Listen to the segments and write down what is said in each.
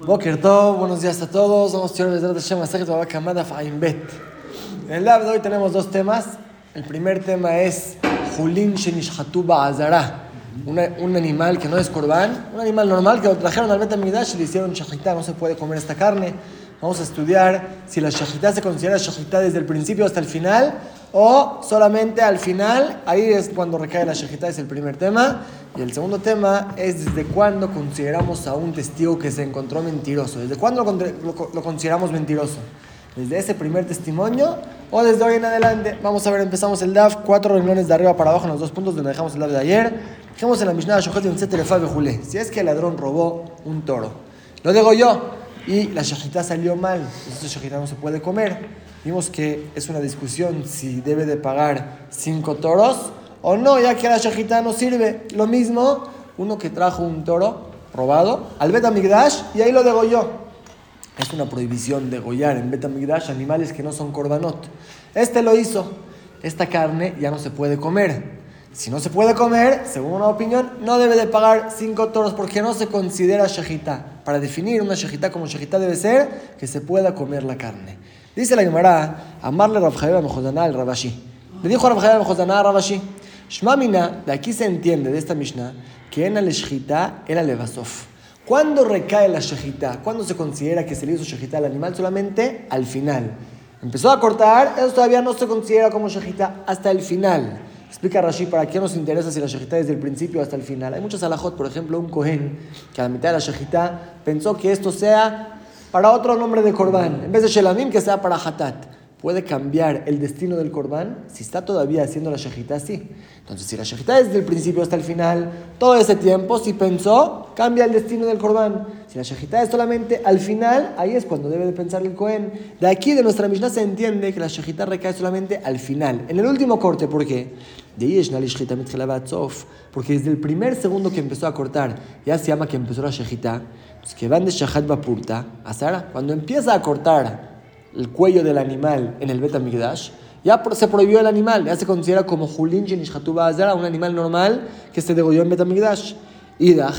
Boker Tov, buenos días a todos. Vamos a ver Hashem Masajit Baba Kamada Bet. En el lab de hoy tenemos dos temas. El primer tema es Julin Shenishhatu Azara. Un animal que no es corbán, un animal normal que lo trajeron al Bet Amidash y le hicieron shahitá. No se puede comer esta carne. Vamos a estudiar si la shahitá se considera shahitá desde el principio hasta el final o solamente al final, ahí es cuando recae la shejita, es el primer tema. Y el segundo tema es desde cuándo consideramos a un testigo que se encontró mentiroso. ¿Desde cuándo lo, consideramos mentiroso? ¿Desde ese primer testimonio o desde hoy en adelante? Vamos a ver, empezamos el DAF, cuatro renglones de arriba para abajo en los dos puntos donde dejamos el DAF de ayer. Dejamos en la Mishnah de Si es que el ladrón robó un toro, lo digo yo, y la shejita salió mal, entonces shejita no se puede comer. Vimos que es una discusión si debe de pagar cinco toros o no, ya que la shejita no sirve. Lo mismo, uno que trajo un toro robado al Betamigdash y ahí lo degolló. Es una prohibición degollar en Betamigdash animales que no son korbanot. Este lo hizo. Esta carne ya no se puede comer. Si no se puede comer, según una opinión, no debe de pagar cinco toros porque no se considera shejita. Para definir una shejita como shejita debe ser que se pueda comer la carne. Dice la Gemara, amarle Rav Javier al Rabashi. Le dijo a Rav Javier al Rabashi, Shmamina, de aquí se entiende, de esta Mishnah, que en el shechita era levasov. ¿Cuándo recae la shechita? ¿Cuándo se considera que se le hizo shechita al animal? Solamente al final. Empezó a cortar, eso todavía no se considera como shechita hasta el final. Explica Rashi para qué nos interesa si la shejita desde el principio hasta el final. Hay muchos alajot, por ejemplo, un cohen que a la mitad de la shejita pensó que esto sea para otro nombre de corbán. En vez de shelamim, que sea para hatat. ¿Puede cambiar el destino del corbán? Si está todavía haciendo la shejita, sí. Entonces, si la shejita es desde el principio hasta el final, todo ese tiempo, si pensó, cambia el destino del corbán. Si la shejita es solamente al final, ahí es cuando debe de pensar el cohen. De aquí, de nuestra Mishnah, se entiende que la shejita recae solamente al final. En el último corte, ¿por qué? Porque desde el primer segundo que empezó a cortar, ya se llama que empezó la shejita que van de Shahat Bapurta a Sara, cuando empieza a cortar el cuello del animal en el Betamigdash, ya se prohibió el animal, ya se considera como Julin Azara, un animal normal que se degolló en Betamigdash. Idach,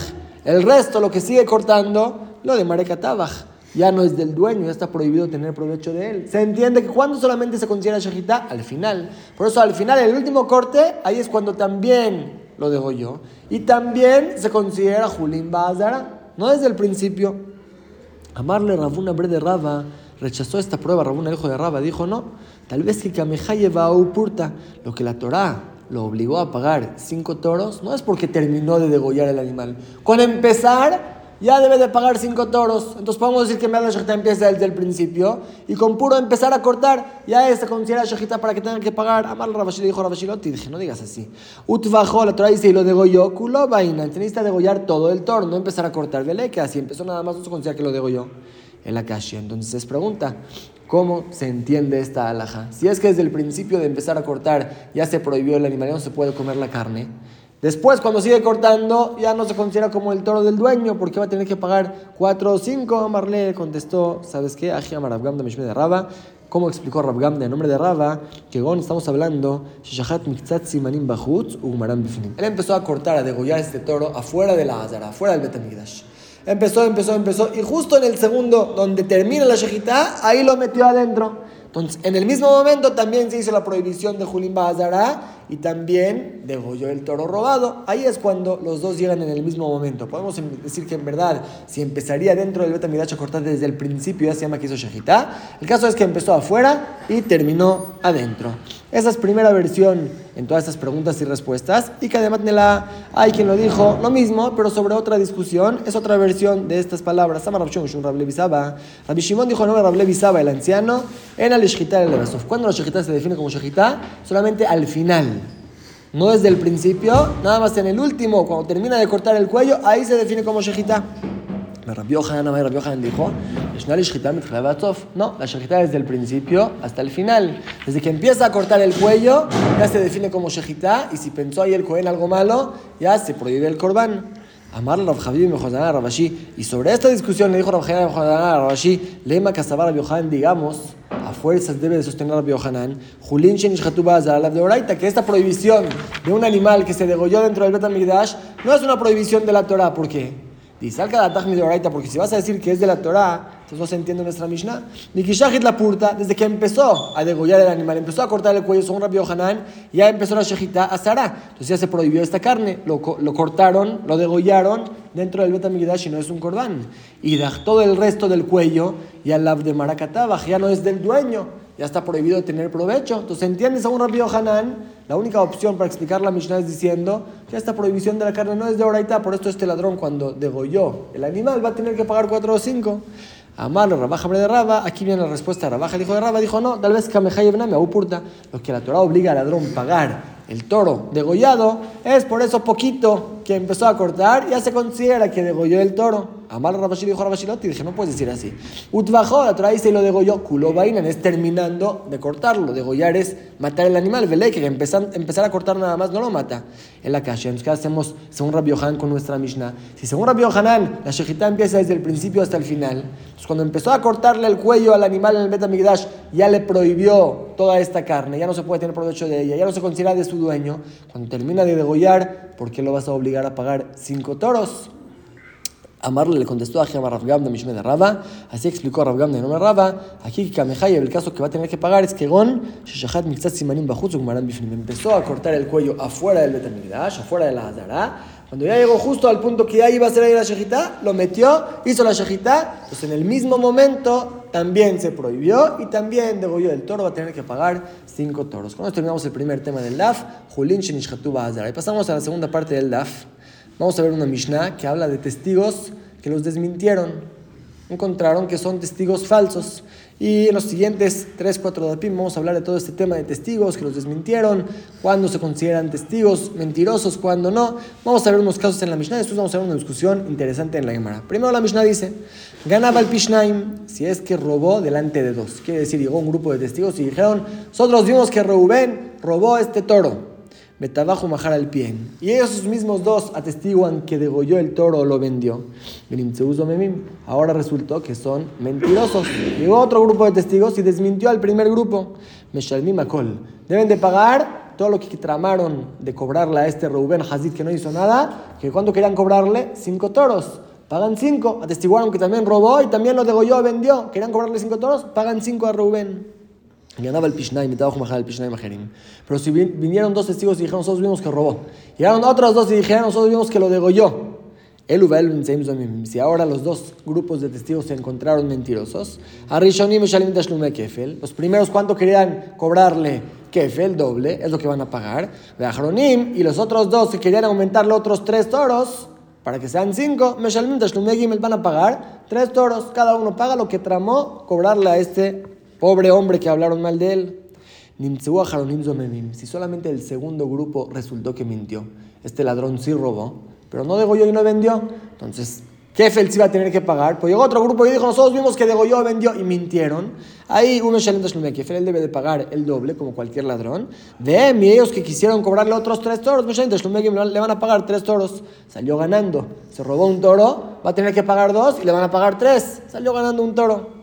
el resto, lo que sigue cortando, lo de Marekatabach, ya no es del dueño, ya está prohibido tener provecho de él. Se entiende que cuando solamente se considera Shahita, al final. Por eso al final, el último corte, ahí es cuando también lo degolló. Y también se considera Julin Bazara. No desde el principio. Amarle Rabuna Bre de Raba rechazó esta prueba. Rabuna, hijo de Raba, dijo: No, tal vez que Kamehaye o Purta, lo que la Torah lo obligó a pagar cinco toros, no es porque terminó de degollar el animal. Con empezar ya debe de pagar cinco toros. Entonces podemos decir que la Shechita empieza desde el principio y con puro empezar a cortar, ya se considera Shechita para que tengan que pagar. Amar Rabashi le dijo Rabashiloti, dije, no digas así. Utvajo, la Torah dice, y lo degolló, culo vaina. Necesita degollar todo el toro, no empezar a cortar. Vele que así empezó nada más, no se considera que lo degolló la calle. Entonces pregunta, ¿cómo se entiende esta alhaja? Si es que desde el principio de empezar a cortar ya se prohibió el animal, no se puede comer la carne. Después, cuando sigue cortando, ya no se considera como el toro del dueño, porque va a tener que pagar 4 o 5. Marle contestó, ¿sabes qué? Ajiyam Rabgamda Mishme de Raba. ¿Cómo explicó Rabgamda en nombre de Raba? Que Gon, estamos hablando, Él empezó a cortar, a degollar este toro afuera de la Azara, afuera del Betamigdash. Empezó, empezó, empezó, y justo en el segundo, donde termina la Shejitá, ahí lo metió adentro. Entonces, en el mismo momento también se hizo la prohibición de Julín Bazara y también degolló el toro robado. Ahí es cuando los dos llegan en el mismo momento. Podemos em, decir que en verdad, si empezaría dentro del Betamidash a cortar desde el principio, ya se llama que hizo Shejitá. El caso es que empezó afuera y terminó adentro. Esa es primera versión en todas estas preguntas y respuestas. Y que además hay quien lo dijo lo mismo, pero sobre otra discusión. Es otra versión de estas palabras. Rabbi Shimon dijo no Rabbi el anciano, en al el ¿Cuándo la Shejitá se define como Shejitá? Solamente al final. No desde el principio, nada más en el último, cuando termina de cortar el cuello, ahí se define como shejita. Rabbi Yohanan dijo, no, la shejita desde el principio hasta el final. Desde que empieza a cortar el cuello, ya se define como shejita, y si pensó ahí el cohen algo malo, ya se prohíbe el corbán. Amar Rav Javier a Rabashi. Y sobre esta discusión le dijo Rav Javier a Rabashi, Lema Kasabar Yohanan, digamos, a fuerzas debe de sostener a Yohanan, Julin la de Oraita, que esta prohibición de un animal que se degolló dentro del Betamigdash no es una prohibición de la Torah. ¿Por qué? Dice, al cada de oraita, porque si vas a decir que es de la Torah, entonces no se entiende nuestra Mishnah. Ni Kishahit la purta, desde que empezó a degollar el animal, empezó a cortar el cuello, según Rabbi Hanan, ya empezó la shejita a Sara. Entonces ya se prohibió esta carne, lo, lo cortaron, lo degollaron dentro del Betamigdash y no es un corbán. Y todo el resto del cuello, y al de Maracataba, ya no es del dueño ya está prohibido de tener provecho. Entonces, ¿entiendes según Rabbi Hanan? La única opción para explicar la Mishnah es diciendo que esta prohibición de la carne no es de oraita, por esto este ladrón cuando degolló el animal va a tener que pagar cuatro o cinco. Amar, Rabaja de Raba, aquí viene la respuesta. Rabaja dijo de Raba, dijo no, tal vez me Aupurta, lo que la Torah obliga al ladrón a pagar el toro degollado, es por eso poquito que empezó a cortar, ya se considera que degolló el toro. Amar Rabashi dijo Rabashiloti, dije, no puedes decir así. Utvajó, la Torah dice y lo degolló. Kulobainan es terminando de cortarlo. Degollar es matar el animal. Vele, que empezar, empezar a cortar nada más no lo mata. En la calle. Entonces, ¿qué hacemos según Rabbi Yohanan con nuestra Mishnah? Si según Rabbi Yohanan la shejita empieza desde el principio hasta el final, entonces cuando empezó a cortarle el cuello al animal en el Betamigdash, ya le prohibió toda esta carne, ya no se puede tener provecho de ella, ya no se considera de su dueño. Cuando termina de degollar, ¿por qué lo vas a obligar a pagar cinco toros? Amarle le contestó a Rafgam de Mishme de Raba, así explicó a Rafgam de nombre Raba, aquí que Kamehai, el caso que va a tener que pagar es que Gon, Sheshahat Mixat Simanim Bajutz Gmaran Bifnim, empezó a cortar el cuello afuera del Betamigdash, afuera de la Hazara, cuando ya llegó justo al punto que ya iba a ser ahí la Shejitá, lo metió, hizo la Shejitá, pues en el mismo momento también se prohibió y también degolló el toro, va a tener que pagar cinco toros. Con esto terminamos el primer tema del DAF, Julin Shenishatuba Hazara. Y pasamos a la segunda parte del DAF. Vamos a ver una Mishnah que habla de testigos que los desmintieron. Encontraron que son testigos falsos. Y en los siguientes 3, 4 dapim vamos a hablar de todo este tema de testigos que los desmintieron, cuándo se consideran testigos mentirosos, cuándo no. Vamos a ver unos casos en la Mishnah, después vamos a ver una discusión interesante en la Gemara. Primero la Mishnah dice, ganaba el Pishnaim si es que robó delante de dos. Quiere decir, llegó un grupo de testigos y dijeron, nosotros vimos que Reubén robó este toro. Betabajo Majar al pie. Y ellos mismos dos atestiguan que degolló el toro o lo vendió. Ahora resultó que son mentirosos. Llegó otro grupo de testigos y desmintió al primer grupo. Meshalmim Akol. Deben de pagar todo lo que tramaron de cobrarle a este Reuben Hazid que no hizo nada. Que cuando querían cobrarle, cinco toros. Pagan cinco. Atestiguaron que también robó y también lo degolló, vendió. Querían cobrarle cinco toros, pagan cinco a Reuben ganaba el Pishnai, me el Pishnai Majerim. Pero si vinieron dos testigos y dijeron, nosotros vimos que robó. Llegaron otros dos y dijeron, nosotros vimos que lo degolló. Si ahora los dos grupos de testigos se encontraron mentirosos, los primeros, ¿cuánto querían cobrarle? Kefel, doble, es lo que van a pagar. Y los otros dos, si querían aumentarle otros tres toros, para que sean cinco, van a pagar tres toros. Cada uno paga lo que tramó cobrarle a este Pobre hombre que hablaron mal de él. Si solamente el segundo grupo resultó que mintió, este ladrón sí robó, pero no degolló y no vendió, entonces, ¿qué sí va a tener que pagar? Pues llegó otro grupo y dijo, nosotros vimos que degolló, vendió y mintieron. Ahí uno que él debe de pagar el doble, como cualquier ladrón. De y ellos que quisieron cobrarle otros tres toros, le van a pagar tres toros. Salió ganando. Se robó un toro, va a tener que pagar dos y le van a pagar tres. Salió ganando un toro.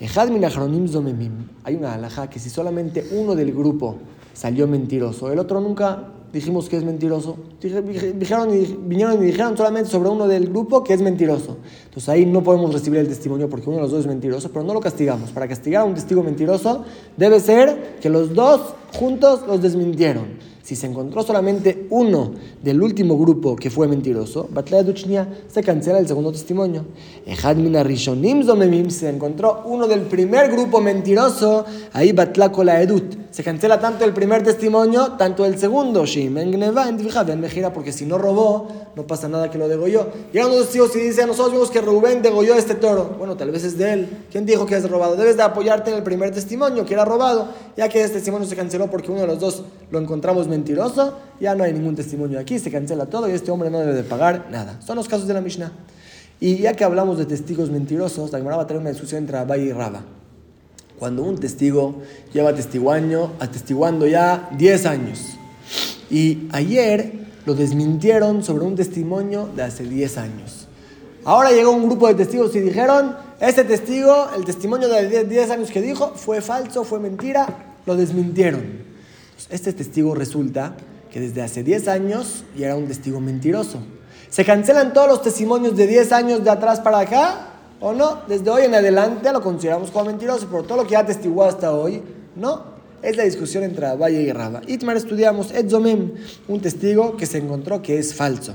Hay una alhaja que si solamente uno del grupo salió mentiroso, el otro nunca dijimos que es mentiroso. Dijeron vinieron y dijeron solamente sobre uno del grupo que es mentiroso. Entonces ahí no podemos recibir el testimonio porque uno de los dos es mentiroso, pero no lo castigamos. Para castigar a un testigo mentiroso debe ser que los dos juntos los desmintieron. Si se encontró solamente uno del último grupo que fue mentiroso, se cancela el segundo testimonio. Se encontró uno del primer grupo mentiroso, ahí Batlaco la Edut. Se cancela tanto el primer testimonio, tanto el segundo. Porque si no robó, no pasa nada que lo degolló. Llegan los testigos y dicen, nosotros vimos que Rubén degolló este toro. Bueno, tal vez es de él. ¿Quién dijo que es robado? Debes de apoyarte en el primer testimonio, que era robado, ya que este testimonio se canceló porque uno de los dos lo encontramos mentiroso ya no hay ningún testimonio aquí, se cancela todo y este hombre no debe de pagar nada. Son los casos de la Mishnah. Y ya que hablamos de testigos mentirosos, la Gemara va a tener una discusión entre Abay y Raba. Cuando un testigo lleva testiguando, atestiguando ya 10 años y ayer lo desmintieron sobre un testimonio de hace 10 años. Ahora llegó un grupo de testigos y dijeron, ese testigo, el testimonio de 10 años que dijo, fue falso, fue mentira, lo desmintieron. Este testigo resulta que desde hace 10 años ya era un testigo mentiroso. ¿Se cancelan todos los testimonios de 10 años de atrás para acá? ¿O no? Desde hoy en adelante lo consideramos como mentiroso, pero todo lo que ya testiguó hasta hoy, no. Es la discusión entre Valle y Raba. Itmar estudiamos Edzomem, un testigo que se encontró que es falso.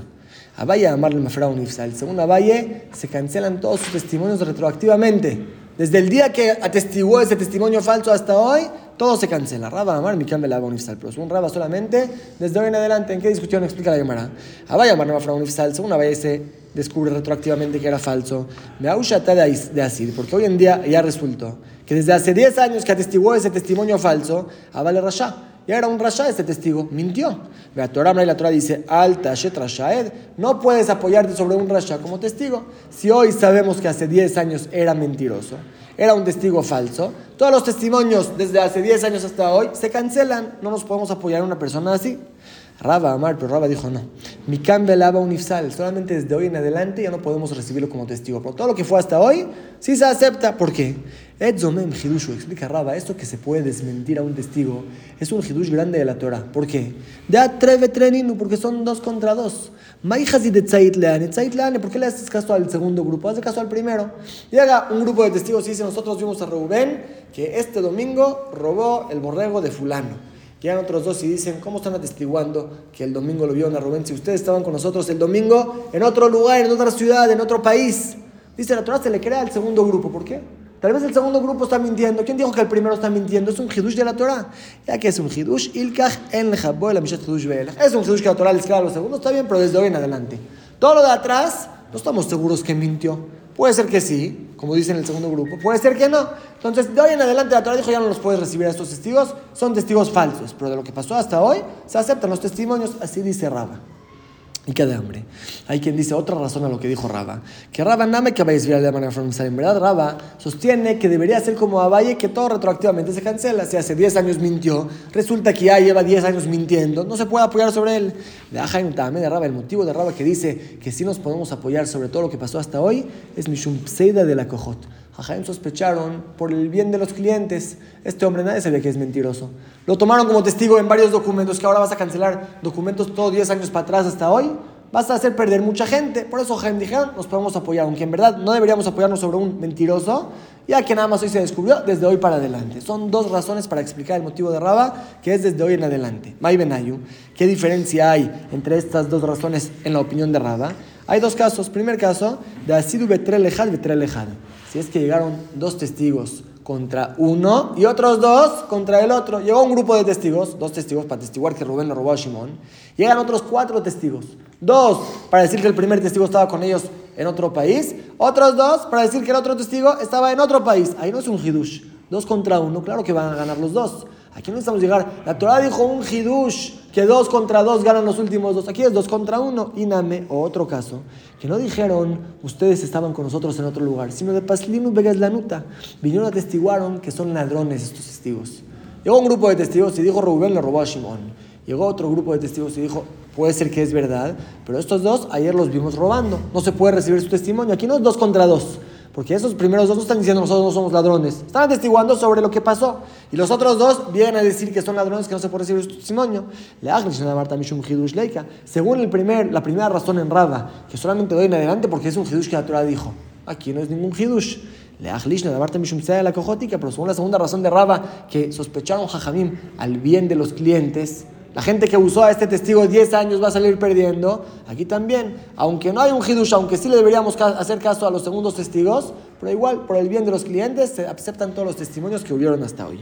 Valle amarle Mafra Unifsal. Según Valle, se cancelan todos sus testimonios retroactivamente. Desde el día que atestiguó ese testimonio falso hasta hoy, todo se cancela. Raba Amar, mi cambia la Unifsal. Pero un Raba solamente, desde hoy en adelante, ¿en qué discusión explica la Gemara? Valle Amar Mafra Unifsal. Según Valle se descubre retroactivamente que era falso. Me aushata de así, porque hoy en día ya resultó que desde hace 10 años que atestiguó ese testimonio falso, Abale Rasha. Ya era un Rasha ese testigo, mintió. La Torah, la Torah dice, Alta Rashaed, no puedes apoyarte sobre un Rasha como testigo. Si hoy sabemos que hace 10 años era mentiroso, era un testigo falso, todos los testimonios desde hace 10 años hasta hoy se cancelan. No nos podemos apoyar a una persona así. Raba Amar, pero Raba dijo no. Mi cambia lava unifsal, solamente desde hoy en adelante ya no podemos recibirlo como testigo. Pero todo lo que fue hasta hoy sí se acepta. ¿Por qué? Edzomem Hidushu, explica Raba, esto que se puede desmentir a un testigo es un Hidush grande de la Torah. ¿Por qué? De Atreve Treninu, porque son dos contra dos. Maijasi de Tzait Leane, ¿por qué le haces caso al segundo grupo? Haz caso al primero. Llega un grupo de testigos y dice: Nosotros vimos a Rubén que este domingo robó el borrego de Fulano. Llegan otros dos y dicen, ¿cómo están atestiguando que el domingo lo vieron a Rubén? Si ustedes estaban con nosotros el domingo en otro lugar, en otra ciudad, en otro país. Dice la Torah, se le crea al segundo grupo. ¿Por qué? Tal vez el segundo grupo está mintiendo. ¿Quién dijo que el primero está mintiendo? Es un hidush de la Torah. Ya que es un hidush, ilkach en la Es un hidush que la Torah les crea a los segundos. Está bien, pero desde hoy en adelante. Todo lo de atrás, no estamos seguros que mintió. Puede ser que sí, como dice en el segundo grupo, puede ser que no. Entonces, de hoy en adelante la Torah dijo ya no los puedes recibir a estos testigos, son testigos falsos, pero de lo que pasó hasta hoy se aceptan los testimonios, así dice Raba y qué de hambre. Hay quien dice otra razón a lo que dijo Raba, que Raba me que vayas a de manera En verdad, Raba sostiene que debería ser como Abaye, que todo retroactivamente se cancela. Si hace 10 años mintió, resulta que ya lleva 10 años mintiendo, no se puede apoyar sobre él. De Ajaim también de Raba, el motivo de Raba que dice que si nos podemos apoyar sobre todo lo que pasó hasta hoy es Mishum Pseida de la Cojot. Jajaim sospecharon por el bien de los clientes. Este hombre nadie sabía que es mentiroso. Lo tomaron como testigo en varios documentos, que ahora vas a cancelar documentos todos 10 años para atrás hasta hoy. Vas a hacer perder mucha gente. Por eso Jaime dijeron, nos podemos apoyar, aunque en verdad no deberíamos apoyarnos sobre un mentiroso, ya que nada más hoy se descubrió desde hoy para adelante. Son dos razones para explicar el motivo de Raba, que es desde hoy en adelante. May Benayu, ¿qué diferencia hay entre estas dos razones en la opinión de Raba? Hay dos casos. Primer caso, de Asidu Betrelejad Betrelejad si es que llegaron dos testigos contra uno y otros dos contra el otro. Llegó un grupo de testigos, dos testigos para testiguar que Rubén lo robó a Shimón. Llegan otros cuatro testigos. Dos para decir que el primer testigo estaba con ellos en otro país. Otros dos para decir que el otro testigo estaba en otro país. Ahí no es un hidush. Dos contra uno, claro que van a ganar los dos. Aquí no estamos llegar. La Torah dijo un hidush, que dos contra dos ganan los últimos dos. Aquí es dos contra uno. Iname, o otro caso, que no dijeron ustedes estaban con nosotros en otro lugar, sino de Paslinu Vegas Lanuta. Vinieron a testiguaron que son ladrones estos testigos. Llegó un grupo de testigos y dijo Rubén le robó a Shimon. Llegó otro grupo de testigos y dijo, puede ser que es verdad, pero estos dos ayer los vimos robando. No se puede recibir su testimonio. Aquí no es dos contra dos. Porque esos primeros dos no están diciendo nosotros no somos ladrones. Están atestiguando sobre lo que pasó. Y los otros dos vienen a decir que son ladrones que no se puede recibir su testimonio. Según el primer, la primera razón en Raba, que solamente doy en adelante porque es un hidush que la Torah dijo. Aquí no es ningún hidush. Pero según la segunda razón de Raba, que sospecharon Jajamim al bien de los clientes, la gente que usó a este testigo 10 años va a salir perdiendo. Aquí también, aunque no hay un hidush, aunque sí le deberíamos hacer caso a los segundos testigos, pero igual, por el bien de los clientes, se aceptan todos los testimonios que hubieron hasta hoy.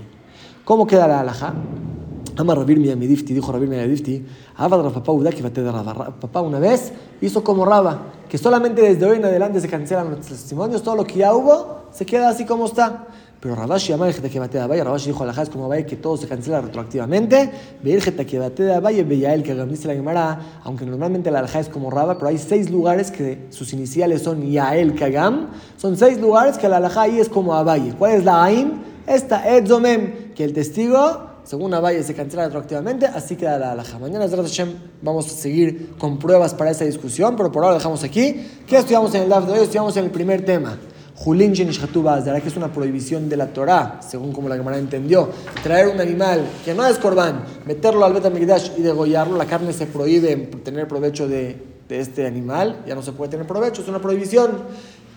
¿Cómo queda la alhaja? Ama Rabir Difti, dijo Rabir Difti, papá una vez hizo como Raba, que solamente desde hoy en adelante se cancelan los testimonios, todo lo que ya hubo se queda así como está. Pero Rabashi amar el que bate de Abaye, Rabashi dijo a la como Abaye que todo se cancela retroactivamente. Veir que bate de Abaye, el que dice la Gemara, aunque normalmente la alhaja es como Raba, pero hay seis lugares que sus iniciales son Yael Kagam. Son seis lugares que la alhaja ahí es como Abaye. ¿Cuál es la Ain? Esta Edzomem, que el testigo según Abaye se cancela retroactivamente, así queda la alhaja. Mañana, Hashem, vamos a seguir con pruebas para esa discusión, pero por ahora dejamos aquí. ¿Qué estudiamos en el DAF de hoy? Estudiamos en el primer tema. Julin que es una prohibición de la Torah, según como la Gemara entendió. Traer un animal que no es corbán, meterlo al Betamigdash y degollarlo, la carne se prohíbe tener provecho de de este animal, ya no se puede tener provecho, es una prohibición.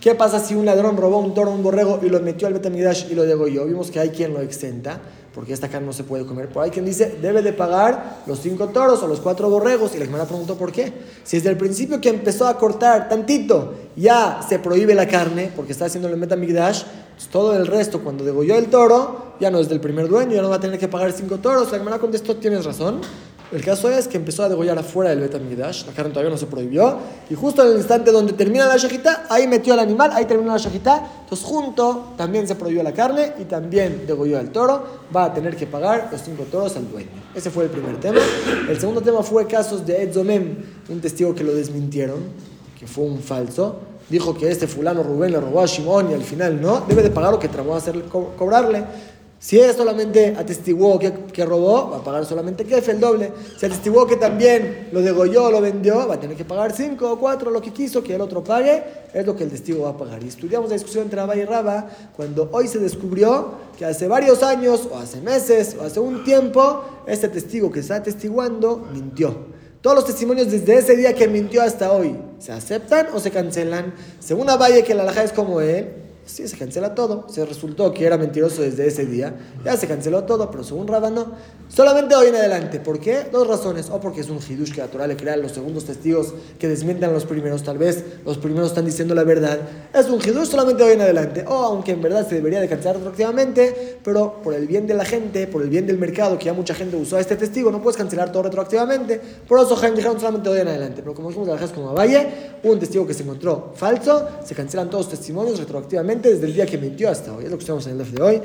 ¿Qué pasa si un ladrón robó un toro, un borrego y lo metió al Betamidash y lo degolló? Vimos que hay quien lo exenta, porque esta carne no se puede comer. Pero hay quien dice, debe de pagar los cinco toros o los cuatro borregos. Y la hermana preguntó por qué. Si desde el principio que empezó a cortar tantito, ya se prohíbe la carne, porque está haciendo el Betamigdash, pues todo el resto, cuando degolló el toro, ya no es del primer dueño, ya no va a tener que pagar cinco toros. La hermana contestó, tienes razón. El caso es que empezó a degollar afuera del Betamigdash, la carne todavía no se prohibió, y justo en el instante donde termina la shajita, ahí metió al animal, ahí terminó la shajita, entonces junto también se prohibió la carne y también degolló al toro, va a tener que pagar los cinco toros al dueño. Ese fue el primer tema. El segundo tema fue casos de Edzomem, un testigo que lo desmintieron, que fue un falso. Dijo que este fulano Rubén le robó a Shimon y al final no, debe de pagar lo que trató de hacer, cobrarle. Si él solamente atestiguó que, que, robó, va a pagar solamente Kefe, el doble. Si atestiguó que también lo degolló, lo vendió, va a tener que pagar 5 o 4, lo que quiso, que el otro pague, es lo que el testigo va a pagar. Y estudiamos la discusión entre Abba y Raba cuando hoy se descubrió que hace varios años, o hace meses, o hace un tiempo, este testigo que está atestiguando mintió. Todos los testimonios desde ese día que mintió hasta hoy, ¿se aceptan o se cancelan? Según Abaye, que la alhaja es como él, Sí, se cancela todo. Se resultó que era mentiroso desde ese día. Ya se canceló todo, pero según Rabba no. Solamente hoy en adelante. ¿Por qué? Dos razones. O porque es un hidush que natural le crea los segundos testigos que desmientan a los primeros. Tal vez los primeros están diciendo la verdad. Es un hidush solamente hoy en adelante. O aunque en verdad se debería de cancelar retroactivamente, pero por el bien de la gente, por el bien del mercado, que ya mucha gente usó a este testigo, no puedes cancelar todo retroactivamente. Por eso dijeron solamente hoy en adelante. Pero como dijimos, la como Valle, un testigo que se encontró falso, se cancelan todos los testimonios retroactivamente desde el día que mintió hasta hoy. Es lo que estamos en el de hoy.